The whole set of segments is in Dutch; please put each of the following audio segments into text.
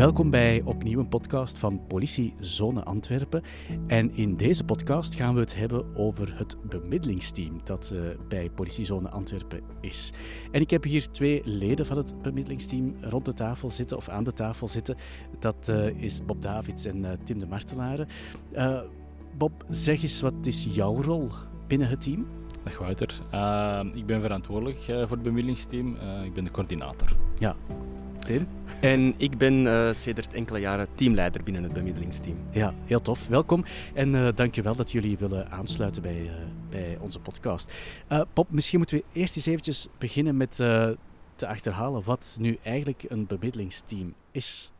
Welkom bij opnieuw een podcast van Politie Zone Antwerpen. En in deze podcast gaan we het hebben over het bemiddelingsteam dat uh, bij Politiezone Antwerpen is. En ik heb hier twee leden van het bemiddelingsteam rond de tafel zitten, of aan de tafel zitten. Dat uh, is Bob Davids en uh, Tim de Martelaren. Bob, zeg eens, wat is jouw rol binnen het team? Dag Wouter. ik ben verantwoordelijk voor het bemiddelingsteam. ik ben de coördinator. Ja, en ik ben uh, sedert enkele jaren teamleider binnen het bemiddelingsteam. Ja, heel tof. Welkom en uh, dankjewel dat jullie willen aansluiten bij, uh, bij onze podcast. Pop, misschien moeten we eerst eens eventjes beginnen met te achterhalen wat nu eigenlijk een bemiddelingsteam is.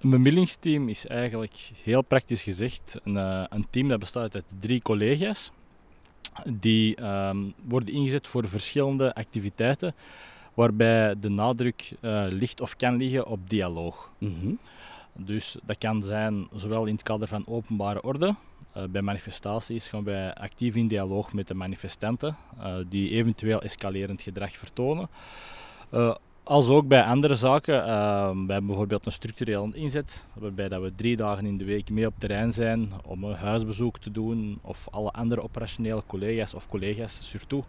Een bemiddelingsteam is eigenlijk heel praktisch gezegd een, een team dat bestaat uit drie collega's. Die um, worden ingezet voor verschillende activiteiten waarbij de nadruk uh, ligt of kan liggen op dialoog. Mm Dus dat kan zijn zowel in het kader van openbare orde, uh, bij manifestaties gaan wij actief in dialoog met de manifestanten uh, die eventueel escalerend gedrag vertonen. als ook bij andere zaken, uh, bij bijvoorbeeld een structureel inzet, waarbij dat we drie dagen in de week mee op terrein zijn om een huisbezoek te doen of alle andere operationele collega's of collega's surtout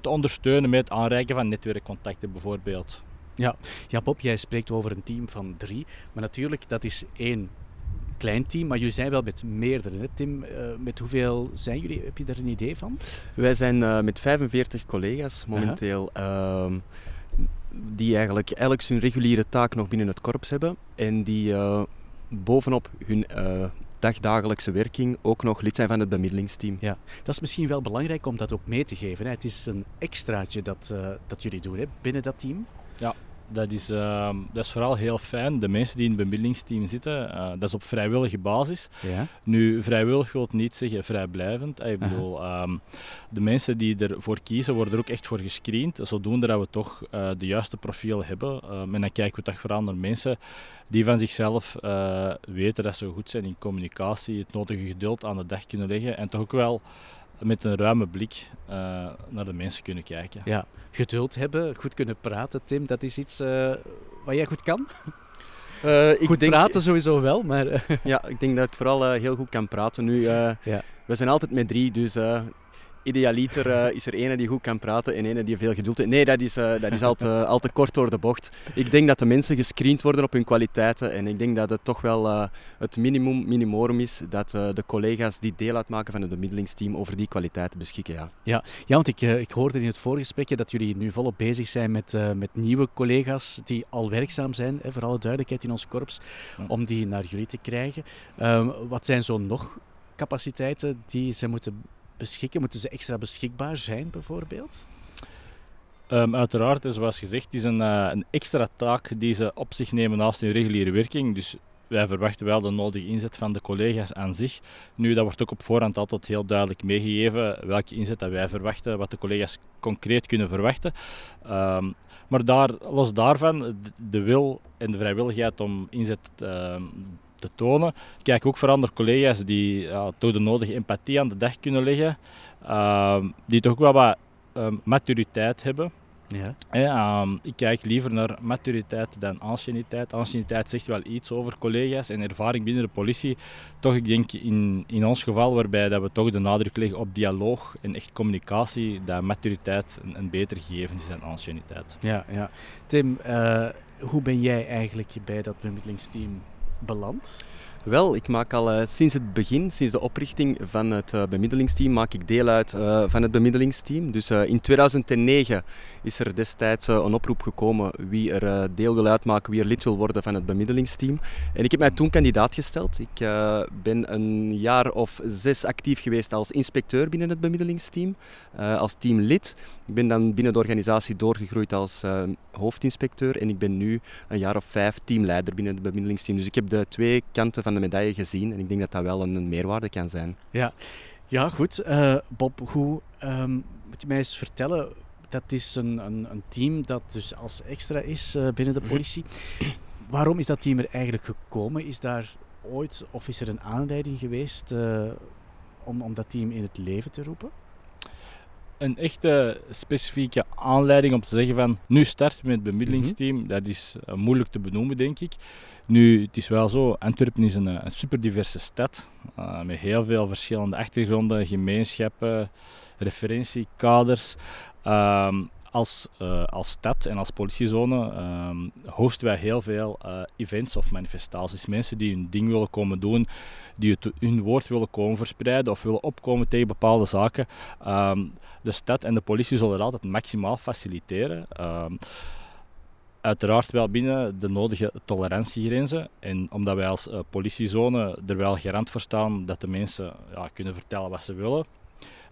te ondersteunen met het aanreiken van netwerkcontacten bijvoorbeeld. Ja. ja, Bob, jij spreekt over een team van drie, maar natuurlijk, dat is één klein team, maar jullie zijn wel met meerdere. Hè? Tim, uh, met hoeveel zijn jullie? Heb je daar een idee van? Wij zijn uh, met 45 collega's momenteel. Uh, die eigenlijk elk zijn reguliere taak nog binnen het korps hebben. En die bovenop hun dagdagelijkse werking ook nog lid zijn van het bemiddelingsteam. Ja, dat is misschien wel belangrijk om dat ook mee te geven. Hè. Het is een extraatje dat, uh, dat jullie doen hè, binnen dat team. Ja, dat is, uh, dat is vooral heel fijn. De mensen die in het bemiddelingsteam zitten, uh, dat is op vrijwillige basis. Ja. Nu, vrijwillig wil niet zeggen vrijblijvend. Ik bedoel, um, de mensen die ervoor kiezen, worden er ook echt voor gescreend. Zodoende dat we toch uh, de juiste profiel hebben. Um, en dan kijken we toch vooral naar mensen die van zichzelf weten dat ze goed zijn in communicatie, het nodige geduld aan de dag kunnen leggen en toch ook wel met een ruime blik uh, naar de mensen kunnen kijken. Ja, geduld hebben, goed kunnen praten, Tim, dat is iets uh, wat jij goed kan? Uh, ik goed denk, praten sowieso wel, maar... ja, ik denk dat ik vooral heel goed kan praten nu. ja. We zijn altijd met drie, dus idealiter uh, is er ene die goed kan praten en ene die veel geduld heeft. Nee, dat is, uh, dat is al, te, al te kort door de bocht. Ik denk dat de mensen gescreend worden op hun kwaliteiten en ik denk dat het toch wel uh, het minimum minimorum is dat de collega's die deel uitmaken van het bemiddelingsteam over die kwaliteiten beschikken. Ja, ja, ja want ik, ik hoorde in het voorgesprekje dat jullie nu volop bezig zijn met, met nieuwe collega's die al werkzaam zijn, hè, voor alle duidelijkheid in ons korps, om die naar jullie te krijgen. Ehm, wat zijn zo nog capaciteiten die ze moeten beschikken? Moeten ze extra beschikbaar zijn, bijvoorbeeld? Um, uiteraard, zoals gezegd, is een, uh, een extra taak die ze op zich nemen naast hun reguliere werking. Dus wij verwachten wel de nodige inzet van de collega's aan zich. Nu, dat wordt ook op voorhand altijd heel duidelijk meegegeven welke inzet dat wij verwachten, wat de collega's concreet kunnen verwachten. Um, maar daar, los daarvan, de wil en de vrijwilligheid om inzet uh, te tonen. Kijk ook voor andere collega's die ja, toch de nodige empathie aan de dag kunnen leggen, uh, die toch wel wat um, maturiteit hebben. Ja. Ehm, ik kijk liever naar maturiteit dan anciëniteit. Anciëniteit zegt wel iets over collega's en ervaring binnen de politie. Toch, ik denk in, in ons geval, waarbij dat we toch de nadruk leggen op dialoog en echt communicatie, dat maturiteit een, een beter gegeven is dan anciëniteit. Ja, ja. Tim, uh, hoe ben jij eigenlijk bij dat bemiddelingsteam beland? Wel, ik maak al uh, sinds het begin, sinds de oprichting van het uh, bemiddelingsteam, maak ik deel uit uh, van het bemiddelingsteam. Dus in 2009 is er destijds een oproep gekomen wie er deel wil uitmaken, wie er lid wil worden van het bemiddelingsteam. En ik heb mij toen kandidaat gesteld. Ik ben een jaar of zes actief geweest als inspecteur binnen het bemiddelingsteam, als teamlid. Ik ben dan binnen de organisatie doorgegroeid als hoofdinspecteur en ik ben nu een jaar of vijf teamleider binnen het bemiddelingsteam. Dus ik heb de twee kanten van de medaille gezien en ik denk dat dat wel een, een meerwaarde kan zijn. Ja, ja goed. Uh, Bob, hoe um, moet je mij eens vertellen? Dat is een, een, een team dat dus als extra is uh, binnen de mhm. politie. Waarom is dat team er eigenlijk gekomen? Is daar ooit of is er een aanleiding geweest uh, om, om dat team in het leven te roepen? Een echte specifieke aanleiding om te zeggen van nu start met het bemiddelingsteam, dat is uh, moeilijk te benoemen, denk ik. Nu, het is wel zo, Antwerpen is een, een super diverse stad, uh, met heel veel verschillende achtergronden, gemeenschappen, referentiekaders. Um, als, uh, als stad en als politiezone um, hosten wij heel veel events of manifestaties. Mensen die hun ding willen komen doen, die hun woord willen komen verspreiden of willen opkomen tegen bepaalde zaken. Um, de stad en de politie zullen dat altijd maximaal faciliteren. Um, uiteraard wel binnen de nodige tolerantiegrenzen. En omdat wij als uh, politiezone er wel garant voor staan dat de mensen ja, kunnen vertellen wat ze willen,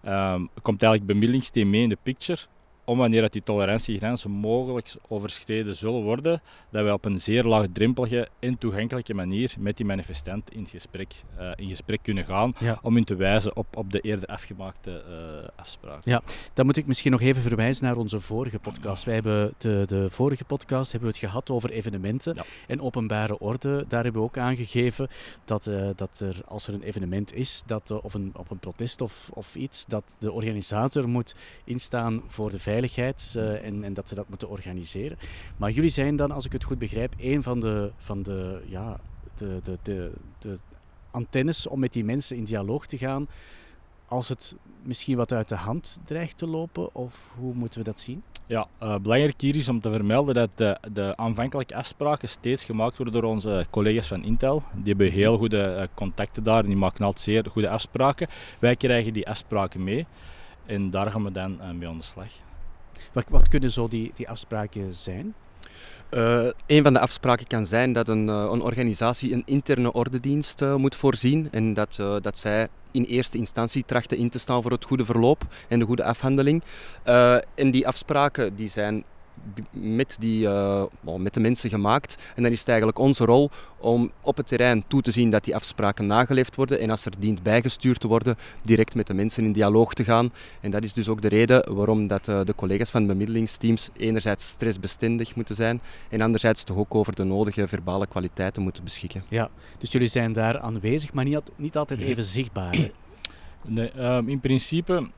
um, komt eigenlijk bemiddelingsteam mee in de picture om wanneer dat die tolerantiegrenzen mogelijk overschreden zullen worden, dat wij op een zeer laagdrempelige en toegankelijke manier met die manifestant in gesprek, uh, in gesprek kunnen gaan, ja. om hun te wijzen op, op de eerder afgemaakte uh, afspraken. Ja, dan moet ik misschien nog even verwijzen naar onze vorige podcast. Wij hebben de, de vorige podcast hebben we het gehad over evenementen ja. en openbare orde. Daar hebben we ook aangegeven dat, uh, dat er, als er een evenement is, dat, of, een, of een protest of, of iets, dat de organisator moet instaan voor de veiligheid veiligheid uh, en, en, dat ze dat moeten organiseren. Maar jullie zijn dan, als ik het goed begrijp, een van de, van de, ja, de, de, de, de antennes om met die mensen in dialoog te gaan als het misschien wat uit de hand dreigt te lopen? Of hoe moeten we dat zien? Ja, uh, belangrijk hier is om te vermelden dat de, de aanvankelijke afspraken steeds gemaakt worden door onze collega's van Intel. Die hebben heel goede uh, contacten daar en die maken altijd zeer goede afspraken. Wij krijgen die afspraken mee en daar gaan we dan uh, mee aan de slag. Wat, kunnen zo die, die afspraken zijn? Uh, een van de afspraken kan zijn dat een, uh, een organisatie een interne ordedienst uh, moet voorzien en dat, dat zij in eerste instantie trachten in te staan voor het goede verloop en de goede afhandeling. en die afspraken die zijn met, die, uh, met de mensen gemaakt. En dan is het eigenlijk onze rol om op het terrein toe te zien dat die afspraken nageleefd worden. En als er dient bijgestuurd te worden, direct met de mensen in dialoog te gaan. En dat is dus ook de reden waarom dat, uh, de collega's van de bemiddelingsteams enerzijds stressbestendig moeten zijn en anderzijds toch ook over de nodige verbale kwaliteiten moeten beschikken. Ja, dus jullie zijn daar aanwezig, maar niet, niet altijd even zichtbaar. Nee, um, in principe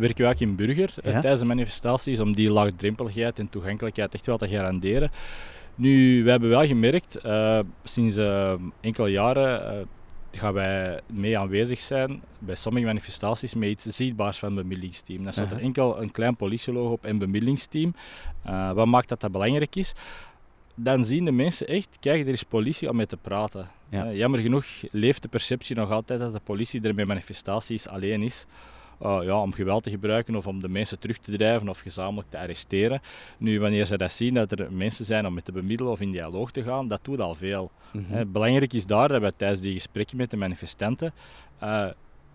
werken we ook in Burger ja? tijdens de manifestaties om die laagdrempeligheid en toegankelijkheid echt wel te garanderen. Nu, we hebben wel gemerkt, uh, sinds uh, enkele jaren uh, gaan wij mee aanwezig zijn bij sommige manifestaties met iets zichtbaars van het bemiddelingsteam. Dan staat er enkel een klein politielogo op en bemiddelingsteam. wat maakt dat dat belangrijk is? Dan zien de mensen echt, kijk, er is politie om mee te praten. Ja. jammer genoeg leeft de perceptie nog altijd dat de politie er bij manifestaties alleen is. Uh, ja, om geweld te gebruiken of om de mensen terug te drijven of gezamenlijk te arresteren. Nu, wanneer ze dat zien, dat er mensen zijn om met te bemiddelen of in dialoog te gaan, dat doet al veel. Mhm. Hè, belangrijk is daar dat wij tijdens die gesprekken met de manifestanten uh,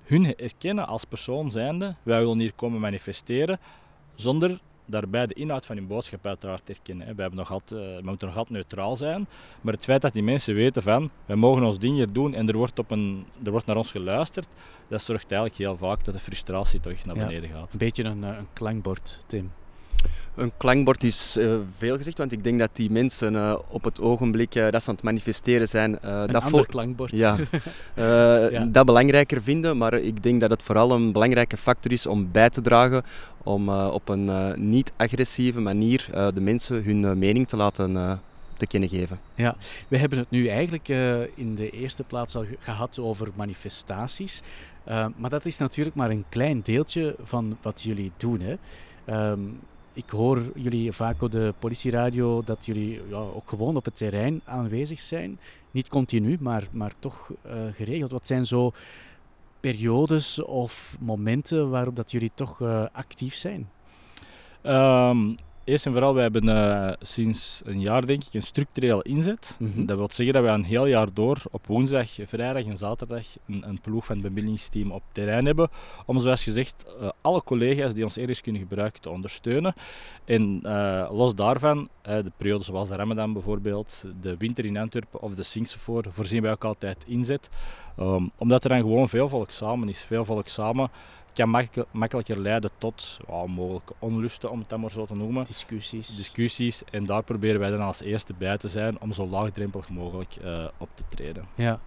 hun erkennen als persoon zijnde, wij willen hier komen manifesteren, zonder daarbij de inhoud van hun boodschap uiteraard erkennen. Hè. We, hebben nog altijd, uh, we moeten nog altijd neutraal zijn, maar het feit dat die mensen weten van, wij mogen ons ding hier doen en er wordt, op een, er wordt naar ons geluisterd, dat zorgt eigenlijk heel vaak dat de frustratie toch naar beneden ja, gaat. Een beetje een, een klankbord, Tim. Een klankbord is uh, veel gezegd, want ik denk dat die mensen uh, op het ogenblik uh, dat ze aan het manifesteren zijn, een dat, ander klankbord. Ja, ja. dat belangrijker vinden. Maar ik denk dat het vooral een belangrijke factor is om bij te dragen om op een niet-agressieve manier de mensen hun mening te laten te kunnen geven. Ja, we hebben het nu eigenlijk in de eerste plaats al gehad over manifestaties. maar dat is natuurlijk maar een klein deeltje van wat jullie doen. Hè. Um, ik hoor jullie vaak op de politieradio dat jullie ja, ook gewoon op het terrein aanwezig zijn. Niet continu, maar, maar toch uh, geregeld. Wat zijn zo periodes of momenten waarop dat jullie toch uh, actief zijn? Um, eerst en vooral, wij hebben uh, sinds een jaar denk ik een structurele inzet. Mm -hmm. Dat wil zeggen dat wij een heel jaar door op woensdag, vrijdag en zaterdag een, een ploeg van het bemiddelingsteam op terrein hebben. Om zoals gezegd uh, alle collega's die ons ergens kunnen gebruiken te ondersteunen. En uh, los daarvan, de periode zoals de Ramadan bijvoorbeeld, de winter in Antwerpen of de Singsevoor, voorzien wij ook altijd inzet. Um, omdat er dan gewoon veel volk samen is. Veel volk samen kan makkelijk, makkelijker leiden tot mogelijke onlusten, om het dan maar zo te noemen. Discussies. Discussies. En daar proberen wij dan als eerste bij te zijn om zo laagdrempelig mogelijk uh, op te treden. Ja.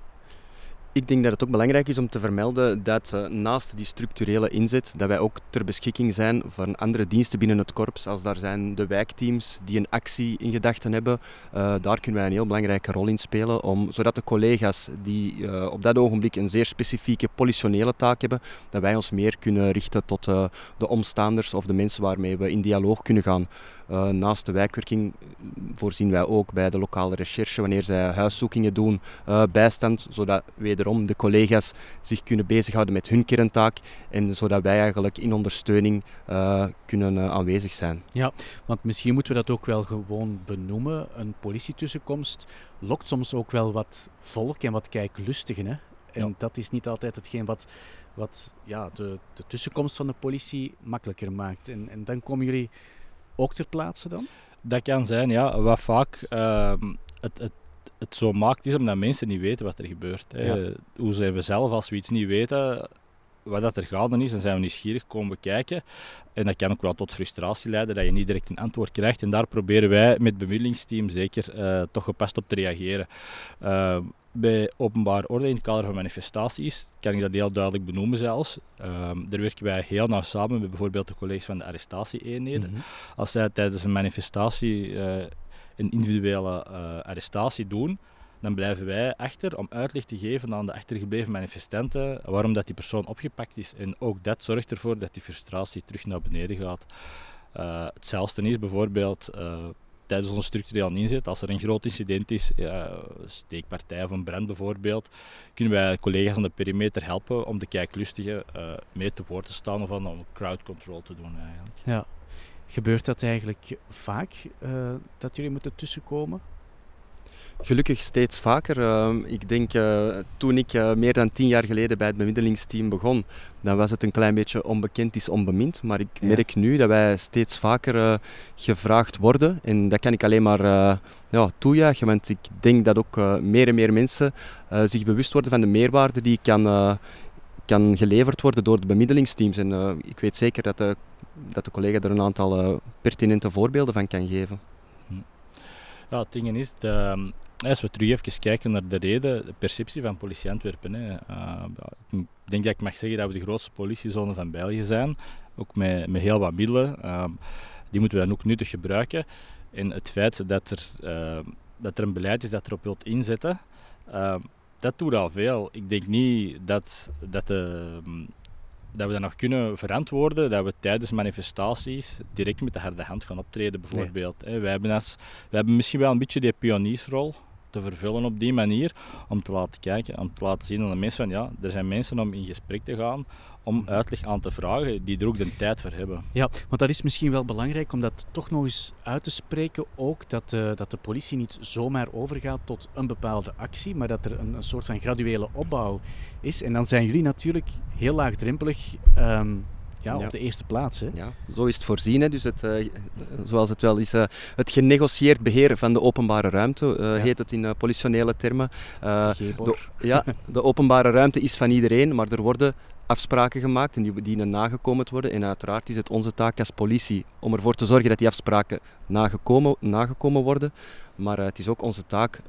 Ik denk dat het ook belangrijk is om te vermelden dat uh, naast die structurele inzet, dat wij ook ter beschikking zijn voor andere diensten binnen het korps. Als daar zijn de wijkteams die een actie in gedachten hebben, uh, daar kunnen wij een heel belangrijke rol in spelen, om, zodat de collega's die uh, op dat ogenblik een zeer specifieke politionele taak hebben, dat wij ons meer kunnen richten tot de omstaanders of de mensen waarmee we in dialoog kunnen gaan. Uh, naast de wijkwerking voorzien wij ook bij de lokale recherche, wanneer zij huiszoekingen doen, uh, bijstand, zodat wederom de collega's zich kunnen bezighouden met hun kerntaak en zodat wij eigenlijk in ondersteuning uh, kunnen aanwezig zijn. Ja, want misschien moeten we dat ook wel gewoon benoemen. Een politietussenkomst lokt soms ook wel wat volk en wat kijklustigen. Hè? En ja. dat is niet altijd hetgeen wat, wat ja, de, de tussenkomst van de politie makkelijker maakt. En, en dan komen jullie ook ter plaatse dan? Dat kan zijn, ja. Wat vaak uh, het, het, het zo maakt, is omdat mensen niet weten wat er gebeurt. Hè. Hoe zijn we zelf als we iets niet weten, wat dat er gaande is, dan zijn we nieuwsgierig, komen bekijken. En dat kan ook wel tot frustratie leiden, dat je niet direct een antwoord krijgt. En daar proberen wij met het bemiddelingsteam zeker uh, toch gepast op te reageren. Uh, bij openbare orde in het kader van manifestaties kan ik dat heel duidelijk benoemen zelfs. Um, daar werken wij heel nauw samen met bijvoorbeeld de collega's van de arrestatieeenheden. Mm -hmm. Als zij tijdens een manifestatie uh, een individuele arrestatie doen, dan blijven wij achter om uitleg te geven aan de achtergebleven manifestanten waarom dat die persoon opgepakt is. En ook dat zorgt ervoor dat die frustratie terug naar beneden gaat. Uh, hetzelfde is bijvoorbeeld tijdens onze structureel inzet, als er een groot incident is, ja, steekpartij of een brand bijvoorbeeld, kunnen wij collega's aan de perimeter helpen om de kijklustigen uh, mee te woord te staan of om crowd control te doen eigenlijk. Ja. Gebeurt dat eigenlijk vaak, uh, dat jullie moeten tussenkomen? Gelukkig steeds vaker. Uh, ik denk uh, toen ik uh, meer dan tien jaar geleden bij het bemiddelingsteam begon, dan was het een klein beetje onbekend is onbemind. Maar ik ja. merk nu dat wij steeds vaker gevraagd worden. En dat kan ik alleen maar ja, toejuichen, want ik denk dat ook meer en meer mensen zich bewust worden van de meerwaarde die kan, kan geleverd worden door de bemiddelingsteams. En ik weet zeker dat de, dat de collega er een aantal pertinente voorbeelden van kan geven. Ja, het ding is, de, als we terug even kijken naar de reden, de perceptie van politie Antwerpen. Uh, ik denk dat ik mag zeggen dat we de grootste politiezone van België zijn. Ook met, met heel wat middelen. Uh, die moeten we dan ook nuttig gebruiken. En het feit dat er, uh, dat er een beleid is dat erop wilt inzetten, dat doet al veel. Ik denk niet dat, dat, de, dat we dat nog kunnen verantwoorden, dat we tijdens manifestaties direct met de harde hand gaan optreden, bijvoorbeeld. Nee. Wij, hebben als, wij hebben misschien wel een beetje die pioniersrol te vervullen op die manier. Om te laten kijken, om te laten zien aan de mensen van ja, er zijn mensen om in gesprek te gaan, om mhm. uitleg aan te vragen, die er ook de tijd voor hebben. Ja, want dat is misschien wel belangrijk om dat toch nog eens uit te spreken. Ook dat, uh, dat de politie niet zomaar overgaat tot een bepaalde actie, maar dat er een, een soort van graduele opbouw is. En dan zijn jullie natuurlijk heel laagdrempelig. Um, ja, op de eerste plaats. Hè? Ja, zo is het voorzien. Hè. Dus het, uh, zoals het wel is, uh, het genegocieerd beheer van de openbare ruimte, uh, ja. heet het in politionele termen. de, ja, de openbare ruimte is van iedereen, maar er worden afspraken gemaakt en die dienen nagekomen te worden. En uiteraard is het onze taak als politie om ervoor te zorgen dat die afspraken nagekomen, nagekomen worden. Maar het is ook onze taak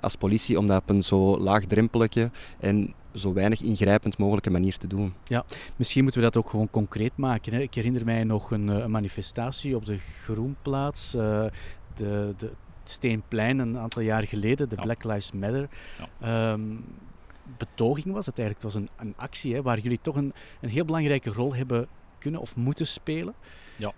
als politie om dat op een zo laagdrempelige en zo weinig ingrijpend mogelijke manier te doen. Ja, misschien moeten we dat ook gewoon concreet maken. Hè. Ik herinner mij nog een, een manifestatie op de Groenplaats, uh, de, de Steenplein een aantal jaar geleden, de ja. Black Lives Matter. Ja. Um, betoging was het eigenlijk. Het was een, een actie hè, waar jullie toch een, een heel belangrijke rol hebben kunnen of moeten spelen. Ja,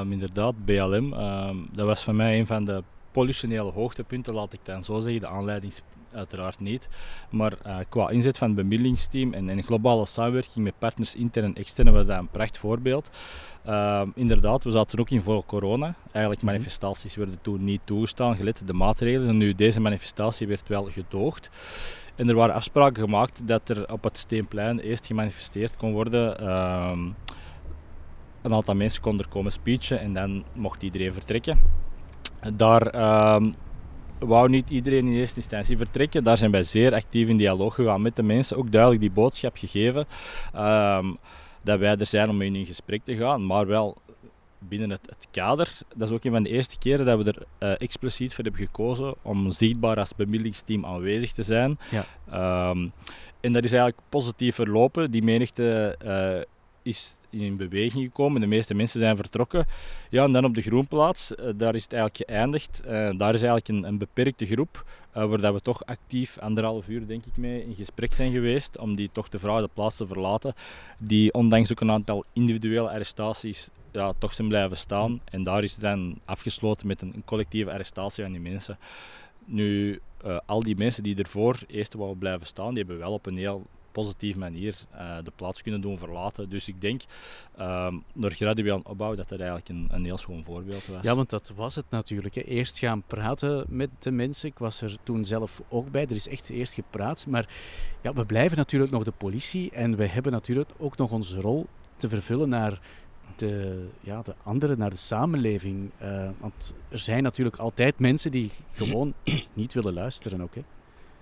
um, inderdaad, BLM. Um, dat was voor mij een van de politionele hoogtepunten, laat ik dan zo zeggen. De aanleiding uiteraard niet. Maar uh, qua inzet van het bemiddelingsteam en, en globale samenwerking met partners intern en extern was dat een pracht voorbeeld. Uh, inderdaad, we zaten ook in voor corona. Eigenlijk mm manifestaties werden toen niet toegestaan, gelet de maatregelen. En nu deze manifestatie werd wel gedoogd. En er waren afspraken gemaakt dat er op het Steenplein eerst gemanifesteerd kon worden. Uh, een aantal mensen konden er komen speechen en dan mocht iedereen vertrekken. Daar ehm, wou niet iedereen in eerste instantie vertrekken. Daar zijn wij zeer actief in dialoog gegaan met de mensen. Ook duidelijk die boodschap gegeven um, dat wij er zijn om in gesprek te gaan. Maar wel binnen het, het, kader. Dat is ook een van de eerste keren dat we er uh, expliciet voor hebben gekozen om zichtbaar als bemiddelingsteam aanwezig te zijn. Ja. Um, en dat is eigenlijk positief verlopen. Die menigte uh, is in beweging gekomen. De meeste mensen zijn vertrokken. Ja, en dan op de Groenplaats, uh, daar is het eigenlijk geëindigd. daar is eigenlijk een, een beperkte groep uh, waar dat we toch actief anderhalf uur denk ik mee in gesprek zijn geweest om die toch te vragen de plaats te verlaten. Die ondanks ook een aantal individuele arrestaties ja, toch zijn blijven staan. En daar is dan afgesloten met een, collectieve arrestatie van die mensen. Nu, al die mensen die ervoor eerst wou blijven staan, die hebben wel op een heel positieve manier uh, de plaats kunnen doen verlaten. Dus ik denk, uh, door gradueel opbouw, dat dat eigenlijk een, een heel schoon voorbeeld was. Ja, want dat was het natuurlijk. Hè. Eerst gaan praten met de mensen. Ik was er toen zelf ook bij. Er is echt eerst gepraat. Maar ja, we blijven natuurlijk nog de politie. En we hebben natuurlijk ook nog onze rol te vervullen naar de, ja, de anderen, naar de samenleving. Uh, want er zijn natuurlijk altijd mensen die gewoon niet willen luisteren ook. Hè.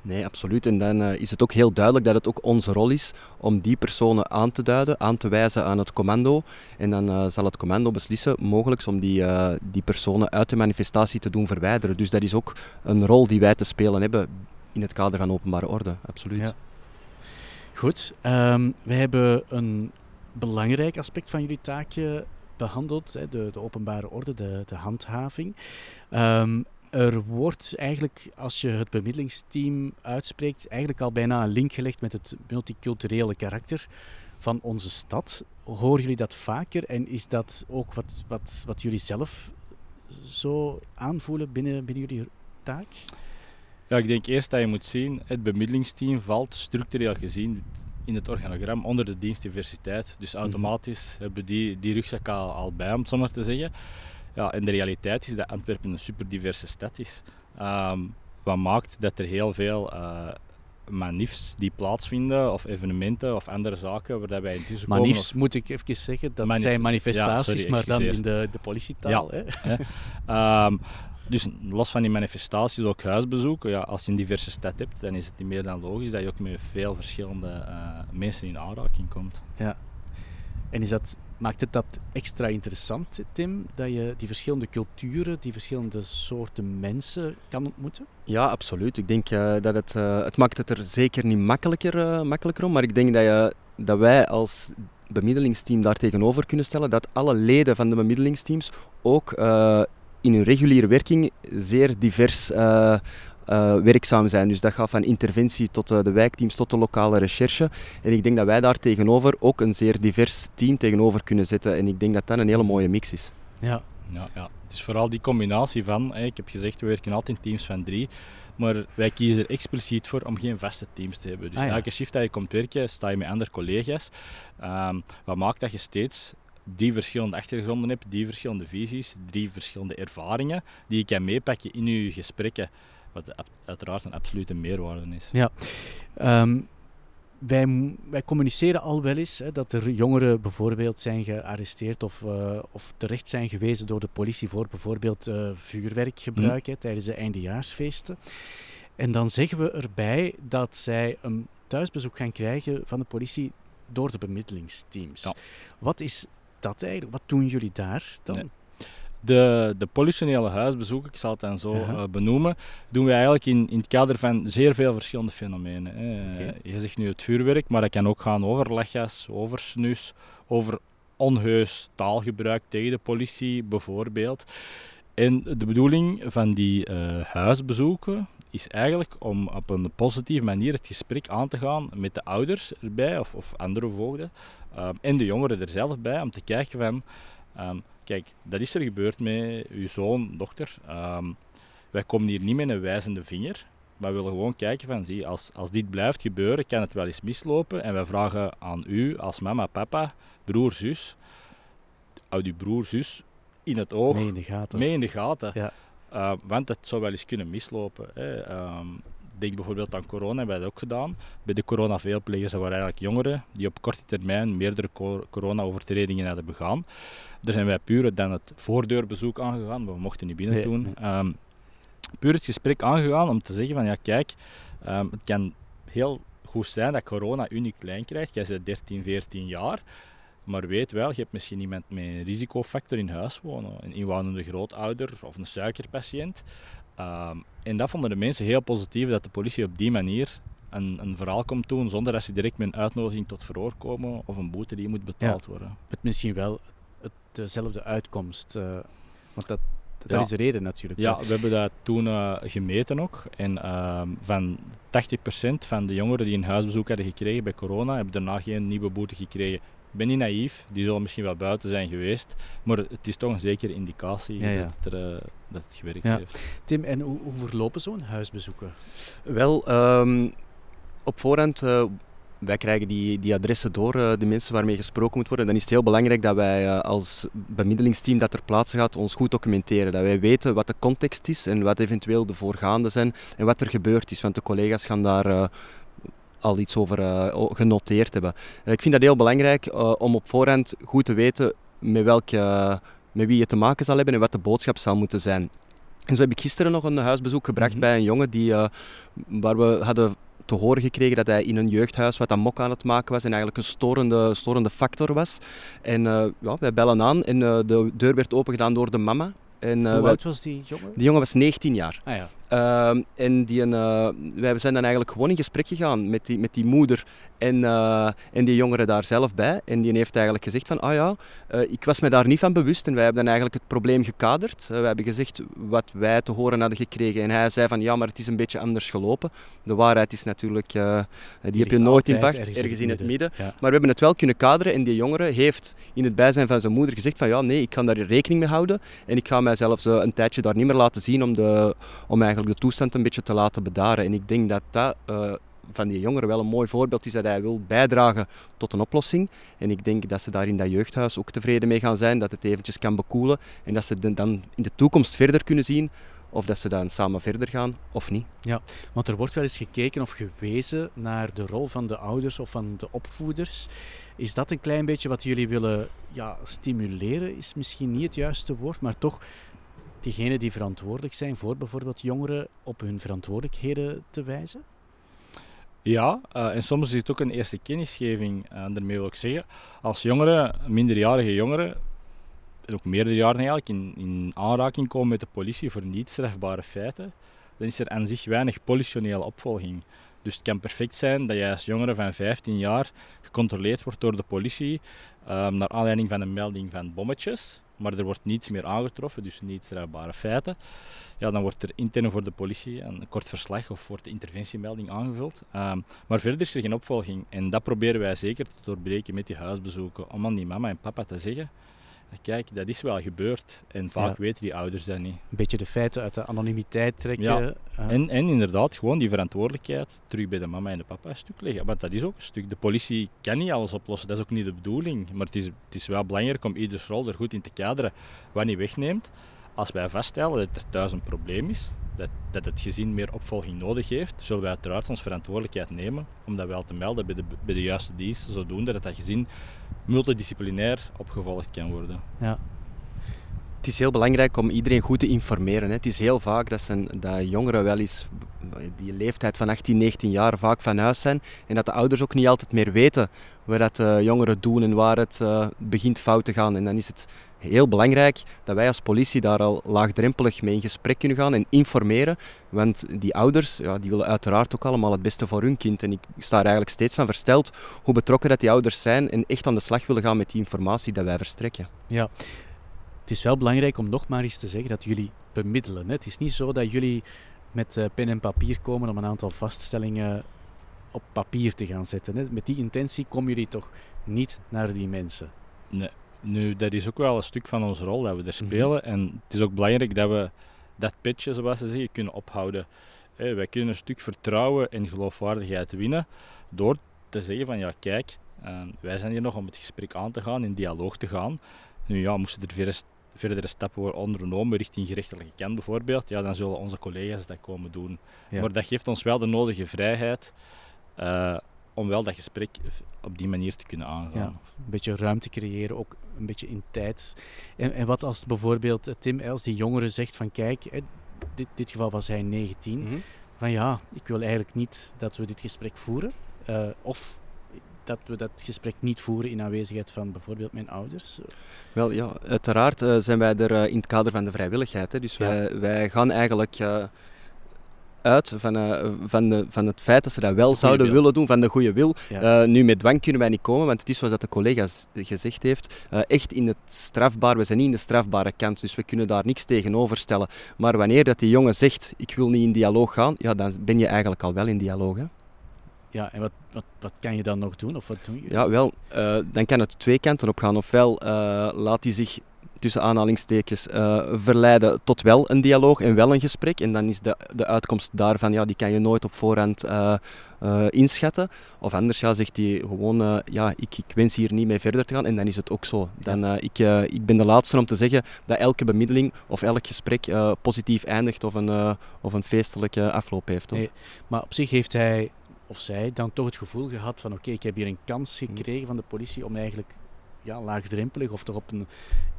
Nee, absoluut. En dan uh, is het ook heel duidelijk dat het ook onze rol is om die personen aan te duiden, aan te wijzen aan het commando. En dan uh, zal het commando beslissen, mogelijk, om die, uh, die personen uit de manifestatie te doen verwijderen. Dus dat is ook een rol die wij te spelen hebben in het kader van openbare orde, absoluut. Goed, um, we hebben een belangrijk aspect van jullie taakje behandeld, de, de, openbare orde, de, de handhaving. Um, er wordt eigenlijk, als je het bemiddelingsteam uitspreekt, eigenlijk al bijna een link gelegd met het multiculturele karakter van onze stad. Horen jullie dat vaker en is dat ook wat, wat, wat jullie zelf zo aanvoelen binnen, binnen jullie taak? Ja, ik denk eerst dat je moet zien, het bemiddelingsteam valt structureel gezien in het organogram onder de dienstdiversiteit. Dus automatisch mm hebben die, die rugzak al, al bij, om het zo maar te zeggen. Ja, en de realiteit is dat Antwerpen een super diverse stad is. Um, wat maakt dat er heel veel uh, manifs die plaatsvinden, of evenementen of andere zaken waar wij intussen manifs, komen. moet ik even zeggen, dat Manif zijn manifestaties, ja, sorry, maar dan in de, de politietaal. Ja, hè? um, dus los van die manifestaties, ook huisbezoeken. Ja, als je een diverse stad hebt, dan is het niet meer dan logisch dat je ook met veel verschillende uh, mensen in aanraking komt. Ja. En is dat Maakt het dat extra interessant, Tim, dat je die verschillende culturen, die verschillende soorten mensen kan ontmoeten? Ja, absoluut. Ik denk uh, dat het, uh, het maakt het er zeker niet makkelijker, uh, makkelijker om, maar ik denk dat, je, dat wij als bemiddelingsteam daar tegenover kunnen stellen dat alle leden van de bemiddelingsteams ook in hun reguliere werking zeer divers uh, werkzaam zijn. Dus dat gaat van interventie tot uh, de wijkteams tot de lokale recherche. En ik denk dat wij daar tegenover ook een zeer divers team tegenover kunnen zetten. En ik denk dat dat een hele mooie mix is. Ja, ja, ja. het is vooral die combinatie van, hè, ik heb gezegd, we werken altijd in teams van drie. Maar wij kiezen er expliciet voor om geen vaste teams te hebben. Dus ah, ja. elke shift dat je komt werken, sta je met andere collega's. Um, wat maakt dat je steeds drie verschillende achtergronden hebt, drie verschillende visies, drie verschillende ervaringen die je kan meepakken in je gesprekken. Wat uiteraard een absolute meerwaarde is. Ja. Um, wij, wij, communiceren al wel eens hè, dat er jongeren bijvoorbeeld zijn gearresteerd of, uh, of terecht zijn gewezen door de politie voor bijvoorbeeld uh, vuurwerkgebruik mm. hè, tijdens de eindejaarsfeesten. En dan zeggen we erbij dat zij een thuisbezoek gaan krijgen van de politie door de bemiddelingsteams. Ja. Wat is dat eigenlijk? Wat doen jullie daar dan? Nee. De, de politionele huisbezoeken, ik zal het dan zo uh, benoemen, doen we eigenlijk in, in het kader van zeer veel verschillende fenomenen. Okay. Je zegt nu het vuurwerk, maar dat kan ook gaan over lachgas, over snus, over onheus taalgebruik tegen de politie bijvoorbeeld. En de bedoeling van die uh, huisbezoeken is eigenlijk om op een positieve manier het gesprek aan te gaan met de ouders erbij of, of andere voogden um, en de jongeren er zelf bij om te kijken van um, kijk, dat is er gebeurd met uw zoon, dochter. Um, wij komen hier niet met een wijzende vinger, maar we willen gewoon kijken van, zie, als, als dit blijft gebeuren, kan het wel eens mislopen. En wij vragen aan u, als mama, papa, broer, zus, houd uw broer, zus in het oog. Mee in de gaten. Mee in de gaten. Ja. Uh, want het zou wel eens kunnen mislopen. Hè. Um, denk bijvoorbeeld aan corona, hebben wij dat ook gedaan. Bij de corona-veelplegers waren eigenlijk jongeren die op korte termijn meerdere corona-overtredingen hadden begaan. Daar zijn wij puur dan het voordeurbezoek aangegaan, we mochten niet binnen doen. Ehm, puur het gesprek aangegaan om te zeggen van ja kijk, um, het kan heel goed zijn dat corona u niet klein krijgt. Jij bent 13, 14 jaar. Maar weet wel, je hebt misschien iemand met een risicofactor in huis wonen. Een inwonende grootouder of een suikerpatiënt. Ehm, en dat vonden de mensen heel positief, dat de politie op die manier een, een verhaal komt doen zonder dat ze direct met een uitnodiging tot verhoor komen of een boete die moet betaald worden. Met misschien wel het, dezelfde uitkomst. Uh, want dat, dat is de reden natuurlijk. Ja, we hebben dat toen uh, gemeten ook. En uh, van 80% van de jongeren die een huisbezoek hadden gekregen bij corona, hebben daarna geen nieuwe boete gekregen. Ik ben niet naïef, die zullen misschien wel buiten zijn geweest, maar het is toch een zekere indicatie Dat, het er, uh, dat het gewerkt heeft. Tim, en hoe, hoe verlopen zo'n huisbezoeken? Wel, um, op voorhand uh, wij krijgen die, die adressen door, uh, de mensen waarmee gesproken moet worden. Dan is het heel belangrijk dat wij uh, als bemiddelingsteam dat ter plaatse gaat ons goed documenteren. Dat wij weten wat de context is en wat eventueel de voorgaande zijn en wat er gebeurd is. Want de collega's gaan daar uh, al iets over genoteerd hebben. ik vind dat heel belangrijk om op voorhand goed te weten met, welke, met wie je te maken zal hebben en wat de boodschap zal moeten zijn. En zo heb ik gisteren nog een huisbezoek gebracht mm -hmm. bij een jongen die, waar we hadden te horen gekregen dat hij in een jeugdhuis wat aan mok aan het maken was en eigenlijk een storende, storende factor was. En uh, ja, wij bellen aan en uh, de deur werd opengedaan door de mama. En, Hoe oud was die jongen? Die jongen was 19 jaar. Ah, ja. Uh, en die, uh, wij zijn dan eigenlijk gewoon in gesprek gegaan met die, met die moeder en, uh, en die jongeren daar zelf bij. En die heeft eigenlijk gezegd van, ah ja, ik was me daar niet van bewust. En wij hebben dan eigenlijk het probleem gekaderd. we hebben gezegd wat wij te horen hadden gekregen. En hij zei van, ja, maar het is een beetje anders gelopen. De waarheid is natuurlijk, die, die heb je nooit in pacht, ergens, ergens in het midden. Ja. Maar we hebben het wel kunnen kaderen. En die jongere heeft in het bijzijn van zijn moeder gezegd van, ja, nee, ik kan daar rekening mee houden. En ik ga mij zelfs een tijdje daar niet meer laten zien om, de, om eigenlijk de toestand een beetje te laten bedaren. En ik denk dat dat uh, van die jongeren wel een mooi voorbeeld is dat hij wil bijdragen tot een oplossing. En ik denk dat ze daar in dat jeugdhuis ook tevreden mee gaan zijn, dat het eventjes kan bekoelen en dat ze dan in de toekomst verder kunnen zien of dat ze dan samen verder gaan of niet. Ja, want er wordt wel eens gekeken of gewezen naar de rol van de ouders of van de opvoeders. Is dat een klein beetje wat jullie willen ja, stimuleren? Is misschien niet het juiste woord, maar toch diegenen die verantwoordelijk zijn voor bijvoorbeeld jongeren op hun verantwoordelijkheden te wijzen? Ja, uh, en soms is het ook een eerste kennisgeving. Uh, daarmee wil ik zeggen, als jongeren, minderjarige jongeren, en ook meerderjarigen eigenlijk, in, in aanraking komen met de politie voor niet strafbare feiten, dan is er aan zich weinig politionele opvolging. Dus het kan perfect zijn dat jij als jongere van 15 jaar gecontroleerd wordt door de politie um, naar aanleiding van een melding van bommetjes maar er wordt niets meer aangetroffen, dus niet strafbare feiten, ja, dan wordt er intern voor de politie een kort verslag of wordt de interventiemelding aangevuld. Um, maar verder is er geen opvolging. En dat proberen wij zeker te doorbreken met die huisbezoeken, om aan die mama en papa te zeggen kijk, dat is wel gebeurd. En vaak weten die ouders dat niet. Een beetje de feiten uit de anonimiteit trekken. Ja. En, en inderdaad, gewoon die verantwoordelijkheid terug bij de mama en de papa een stuk leggen. Want dat is ook een stuk. De politie kan niet alles oplossen, dat is ook niet de bedoeling. Maar het is, het is wel belangrijk om ieders rol er goed in te kaderen. Wat niet wegneemt, als wij vaststellen dat er thuis een probleem is, dat, dat het gezin meer opvolging nodig heeft, zullen wij uiteraard ons verantwoordelijkheid nemen om dat wel te melden bij de, bij de juiste dienst, zodoende dat dat gezin multidisciplinair opgevolgd kan worden. Ja. Het is heel belangrijk om iedereen goed te informeren. Hè. Het is heel vaak dat, zijn, dat jongeren wel eens die leeftijd van 18, 19 jaar vaak van huis zijn en dat de ouders ook niet altijd meer weten wat dat de jongeren doen en waar het uh, begint fout te gaan. En dan is het heel belangrijk dat wij als politie daar al laagdrempelig mee in gesprek kunnen gaan en informeren. Want die ouders ja, die willen uiteraard ook allemaal het beste voor hun kind. En ik sta er eigenlijk steeds van versteld hoe betrokken dat die ouders zijn en echt aan de slag willen gaan met die informatie dat wij verstrekken. Ja, het is wel belangrijk om nog maar eens te zeggen dat jullie bemiddelen. Het is niet zo dat jullie met eh, pen en papier komen om een aantal vaststellingen op papier te gaan zetten. Met die intentie komen jullie toch niet naar die mensen? Nee, nu, dat is ook wel een stuk van onze rol dat we er mhm. spelen. En het is ook belangrijk dat we dat pitje, zoals ze zeggen, kunnen ophouden. wij kunnen een stuk vertrouwen en geloofwaardigheid winnen door te zeggen van ja, kijk, uh, wij zijn hier nog om het gesprek aan te gaan, in dialoog te gaan. Nu ja, moesten er verdere, verdere stappen worden ondernomen richting gerechtelijke kant bijvoorbeeld, ja, dan zullen onze collega's dat komen doen. Maar dat geeft ons wel de nodige vrijheid uh, om wel dat gesprek op die manier te kunnen aangaan. Ja, een beetje ruimte creëren, ook een beetje in tijd. En, en wat als bijvoorbeeld Tim Els, die jongere, zegt van kijk, in dit, dit geval was hij 19, mhm. van ja, ik wil eigenlijk niet dat we dit gesprek voeren. Uh, of dat we dat gesprek niet voeren in aanwezigheid van bijvoorbeeld mijn ouders? Wel ja, uiteraard uh, zijn wij er uh, in het kader van de vrijwilligheid. Hè. Dus ja. wij, wij gaan eigenlijk uh, uit van, uh, van, de, van het feit dat ze dat wel zouden willen doen, van de goede wil. Ja. Uh, nu, met dwang kunnen wij niet komen, want het is zoals dat de collega gezegd heeft, uh, echt in het strafbaar, we zijn niet in de strafbare kant, dus we kunnen daar niks tegenover stellen. Maar wanneer dat die jongen zegt, ik wil niet in dialoog gaan, ja, dan ben je eigenlijk al wel in dialoog. Hè? Ja, en wat, wat, wat kan je dan nog doen? Of wat doen jullie? Ja, wel, dan kan het twee kanten op gaan. Ofwel laat hij zich tussen aanhalingstekens uh, verleiden tot wel een dialoog en wel een gesprek. En dan is de, de uitkomst daarvan, ja, die kan je nooit op voorhand uh, uh, inschatten. Of anders ja, zegt hij gewoon, ja, ik, ik wens hier niet mee verder te gaan. En dan is het ook zo. Dan, ik, ik ben de laatste om te zeggen dat elke bemiddeling of elk gesprek positief eindigt of een, of een feestelijke afloop heeft. Nee, maar op zich heeft hij of zij dan toch het gevoel gehad van oké, ik heb hier een kans mm. gekregen van de politie om eigenlijk ja, laagdrempelig of toch op een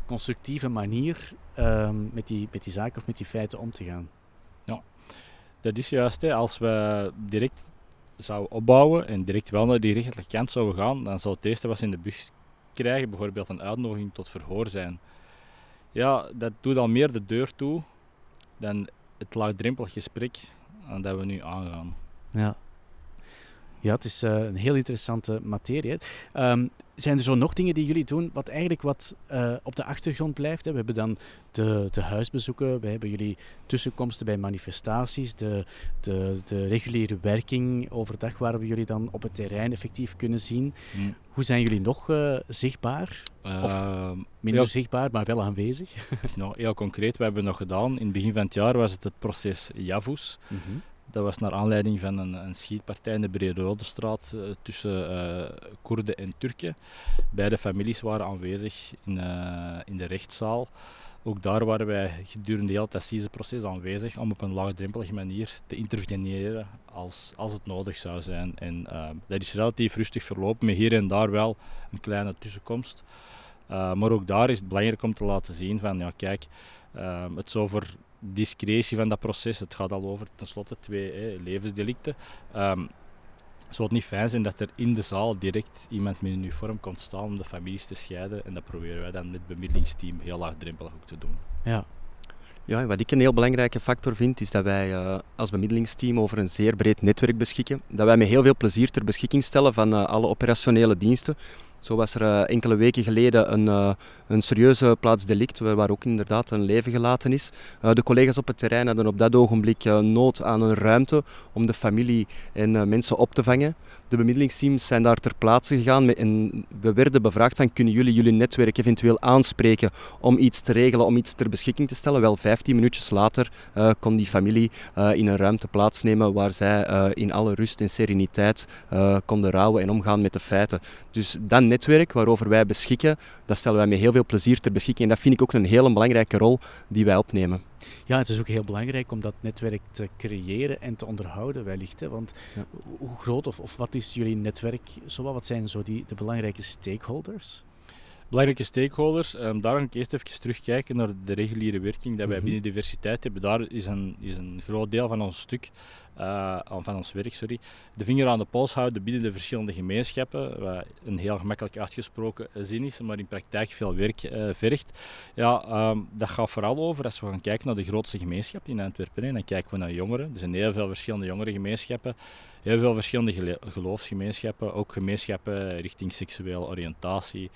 constructieve manier um, met, die, met die zaken of met die feiten om te gaan. Ja, dat is juist. Hè. Als we direct zouden opbouwen en direct wel naar die rechtelijke kant zouden gaan, dan zou het eerste wat ze in de bus krijgen bijvoorbeeld een uitnodiging tot verhoor zijn. Ja, dat doet al meer de deur toe dan het laagdrempelig gesprek dat we nu aangaan. Ja. Ja, het is uh, een heel interessante materie. Um, zijn er zo nog dingen die jullie doen wat eigenlijk wat uh, op de achtergrond blijft? Hè? We hebben dan de, de huisbezoeken, we hebben jullie tussenkomsten bij manifestaties, de, de, de reguliere werking overdag waar we jullie dan op het terrein effectief kunnen zien. Mm. Hoe zijn jullie nog uh, zichtbaar? Of uh, minder ja, zichtbaar, maar wel aanwezig? is nog heel concreet. We hebben nog gedaan, in het begin van het jaar was het het proces Javus. Mm -hmm. Dat was naar aanleiding van een, een schietpartij in de Brede-Rode-straat uh, tussen uh, Koerden en Turken. Beide families waren aanwezig in, uh, in de rechtszaal. Ook daar waren wij gedurende heel het proces aanwezig om op een laagdrempelige manier te interveneren als, als het nodig zou zijn. En dat is relatief rustig verlopen, met hier en daar wel een kleine tussenkomst. maar ook daar is het belangrijk om te laten zien van, ja kijk, het zou voor discretie van dat proces. Het gaat al over tenslotte twee hè, levensdelicten. Um, zou het niet fijn zijn dat er in de zaal direct iemand met een uniform komt staan om de families te scheiden? En dat proberen wij dan met het bemiddelingsteam heel laagdrempelig ook te doen. Ja. Ja, wat ik een heel belangrijke factor vind, is dat wij uh, als bemiddelingsteam over een zeer breed netwerk beschikken. Dat wij met heel veel plezier ter beschikking stellen van uh, alle operationele diensten. Zo was er uh, enkele weken geleden een, uh, een serieuze plaatsdelict waar ook inderdaad een leven gelaten is. Uh, de collega's op het terrein hadden op dat ogenblik nood aan een ruimte om de familie en mensen op te vangen. De bemiddelingsteams zijn daar ter plaatse gegaan en we werden bevraagd van kunnen jullie jullie netwerk eventueel aanspreken om iets te regelen, om iets ter beschikking te stellen. Wel 15 minuutjes later kon die familie in een ruimte plaatsnemen waar zij in alle rust en sereniteit konden rouwen en omgaan met de feiten. Dus dan netwerk waarover wij beschikken, dat stellen wij met heel veel plezier ter beschikking. En dat vind ik ook een hele belangrijke rol die wij opnemen. Ja, het is ook heel belangrijk om dat netwerk te creëren en te onderhouden wellicht. Hè? Want ja. hoe groot of, of wat is jullie netwerk? Zowel, wat zijn zo die, de belangrijke stakeholders? belangrijke stakeholders. Um, daar ga ik eerst even terugkijken naar de reguliere werking die wij mm -hmm. binnen diversiteit hebben. Daar is een, is een groot deel van ons stuk, uh, van ons werk, sorry, de vinger aan de pols houden binnen de verschillende gemeenschappen. Wat een heel gemakkelijk uitgesproken zin is, maar in praktijk veel werk uh, vergt. Ja, um, dat gaat vooral over als we gaan kijken naar de grootste gemeenschap in Antwerpen. En dan kijken we naar jongeren. Er zijn heel veel verschillende jongerengemeenschappen. Heel veel verschillende geloofsgemeenschappen, ook gemeenschappen richting seksuele oriëntatie,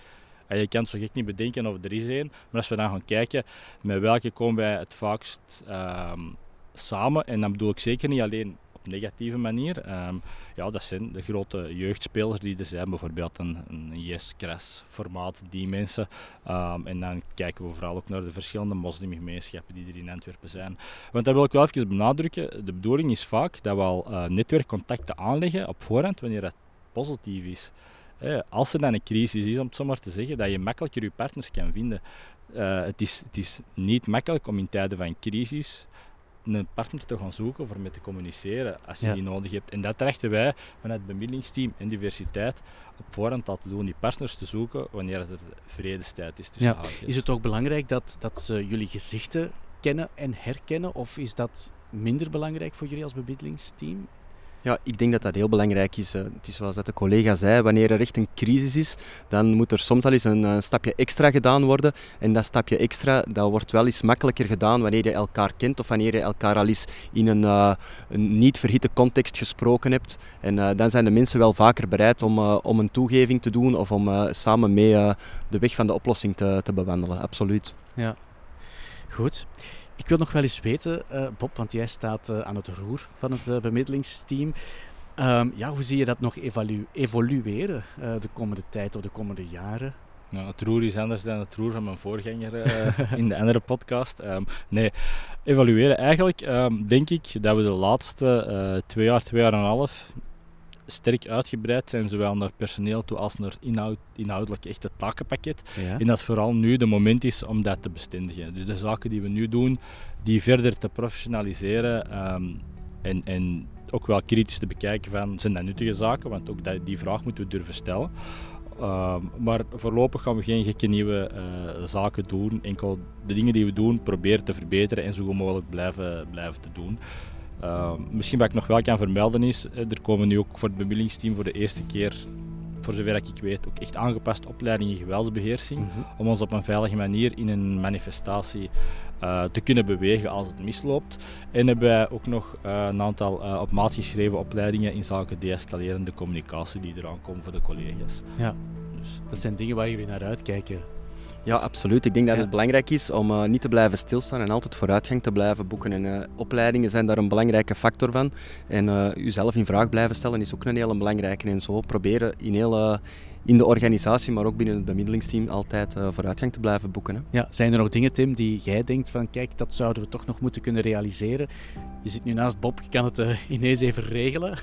en je kan het zo gek niet bedenken of er is één. Maar als we dan gaan kijken, met welke komen wij het vaakst um, samen, en dan bedoel ik zeker niet alleen op negatieve manier. Um, ja, dat zijn de grote jeugdspelers die er zijn, bijvoorbeeld een, een Yes Crash formaat, die mensen. Um, en dan kijken we vooral ook naar de verschillende moslimgemeenschappen die er in Antwerpen zijn. Want dat wil ik wel even benadrukken. De bedoeling is vaak dat we al uh, netwerkcontacten aanleggen op voorhand wanneer dat positief is als er dan een crisis is, om het zo maar te zeggen, dat je makkelijker je partners kan vinden. Uh, het, is, het is niet makkelijk om in tijden van crisis een partner te gaan zoeken of ermee te communiceren als je die nodig hebt. En dat trachten wij vanuit het bemiddelingsteam en diversiteit op voorhand al te doen, die partners te zoeken wanneer er vredestijd is tussen ja. Is het ook belangrijk dat, dat ze jullie gezichten kennen en herkennen, of is dat minder belangrijk voor jullie als bemiddelingsteam? Ja, ik denk dat dat heel belangrijk is. Het is zoals dat de collega zei, wanneer er echt een crisis is, dan moet er soms al eens een, stapje extra gedaan worden. En dat stapje extra, dat wordt wel eens makkelijker gedaan wanneer je elkaar kent of wanneer je elkaar al eens in een, een niet verhitte context gesproken hebt. En dan zijn de mensen wel vaker bereid om, om een toegeving te doen of om samen mee de weg van de oplossing te, te bewandelen. Absoluut. Ja, goed. Ik wil nog wel eens weten, uh, Bob, want jij staat uh, aan het roer van het uh, bemiddelingsteam. Um, ja, hoe zie je dat nog evolueren de komende tijd of de komende jaren? Nou, het roer is anders dan het roer van mijn voorganger in de andere podcast. Um, nee, evalueren eigenlijk um, denk ik dat we de laatste twee jaar, twee jaar en een half sterk uitgebreid zijn, zowel naar personeel toe als naar inhoud, inhoudelijk echt het takenpakket. En dat vooral nu de moment is om dat te bestendigen. Dus de zaken die we nu doen, die verder te professionaliseren ehm, en, en ook wel kritisch te bekijken van, zijn dat nuttige zaken? Want ook dat, die vraag moeten we durven stellen. Ehm, maar voorlopig gaan we geen gekke nieuwe uh, zaken doen. Enkel de dingen die we doen proberen te verbeteren en zo goed mogelijk blijven, blijven te doen. Uh, misschien wat ik nog wel kan vermelden is, eh, er komen nu ook voor het bemiddelingsteam voor de eerste keer, voor zover ik weet, ook echt aangepaste opleidingen geweldsbeheersing. Mhm. Om ons op een veilige manier in een manifestatie uh, te kunnen bewegen als het misloopt. En hebben wij ook nog uh, een aantal op maat geschreven opleidingen in zaken deescalerende communicatie die eraan komen voor de collega's. Ja, dus. dat zijn dingen waar jullie naar uitkijken. Ja, absoluut. Ik denk dat het belangrijk is om uh, niet te blijven stilstaan en altijd vooruitgang te blijven boeken. En uh, opleidingen zijn daar een belangrijke factor van. En uh, uzelf in vraag blijven stellen is ook een hele belangrijke. En zo proberen in heel in de organisatie, maar ook binnen het bemiddelingsteam altijd uh, vooruitgang te blijven boeken. Hè. Ja, zijn er nog dingen, Tim, die jij denkt van kijk, dat zouden we toch nog moeten kunnen realiseren? Je zit nu naast Bob, je kan het uh, ineens even regelen.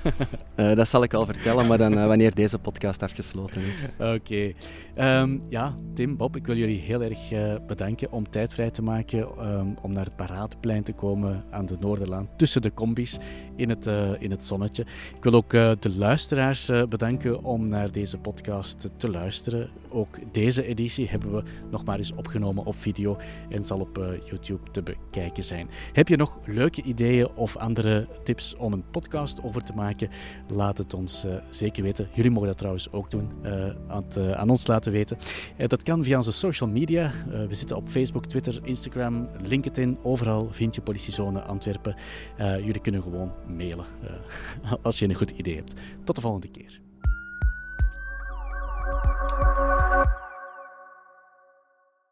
uh, dat zal ik al vertellen, maar dan wanneer deze podcast afgesloten is. Oké. Okay. Um, ja, Tim, Bob, ik wil jullie heel erg bedanken om tijd vrij te maken um, om naar het Paraatplein te komen aan de Noorderlaan, tussen de combis in het, in het zonnetje. Ik wil ook de luisteraars bedanken om naar deze podcast te luisteren. Ook deze editie hebben we nog maar eens opgenomen op video en zal op YouTube te bekijken zijn. Heb je nog leuke ideeën of andere tips om een podcast over te maken, laat het ons eh, zeker weten. Jullie mogen dat trouwens ook doen, eh, aan, het, eh, aan, ons laten weten. dat kan via onze social media. we zitten op Facebook, Twitter, Instagram, LinkedIn. Overal vind je Politiezone Antwerpen. jullie kunnen gewoon mailen als je een goed idee hebt. Tot de volgende keer.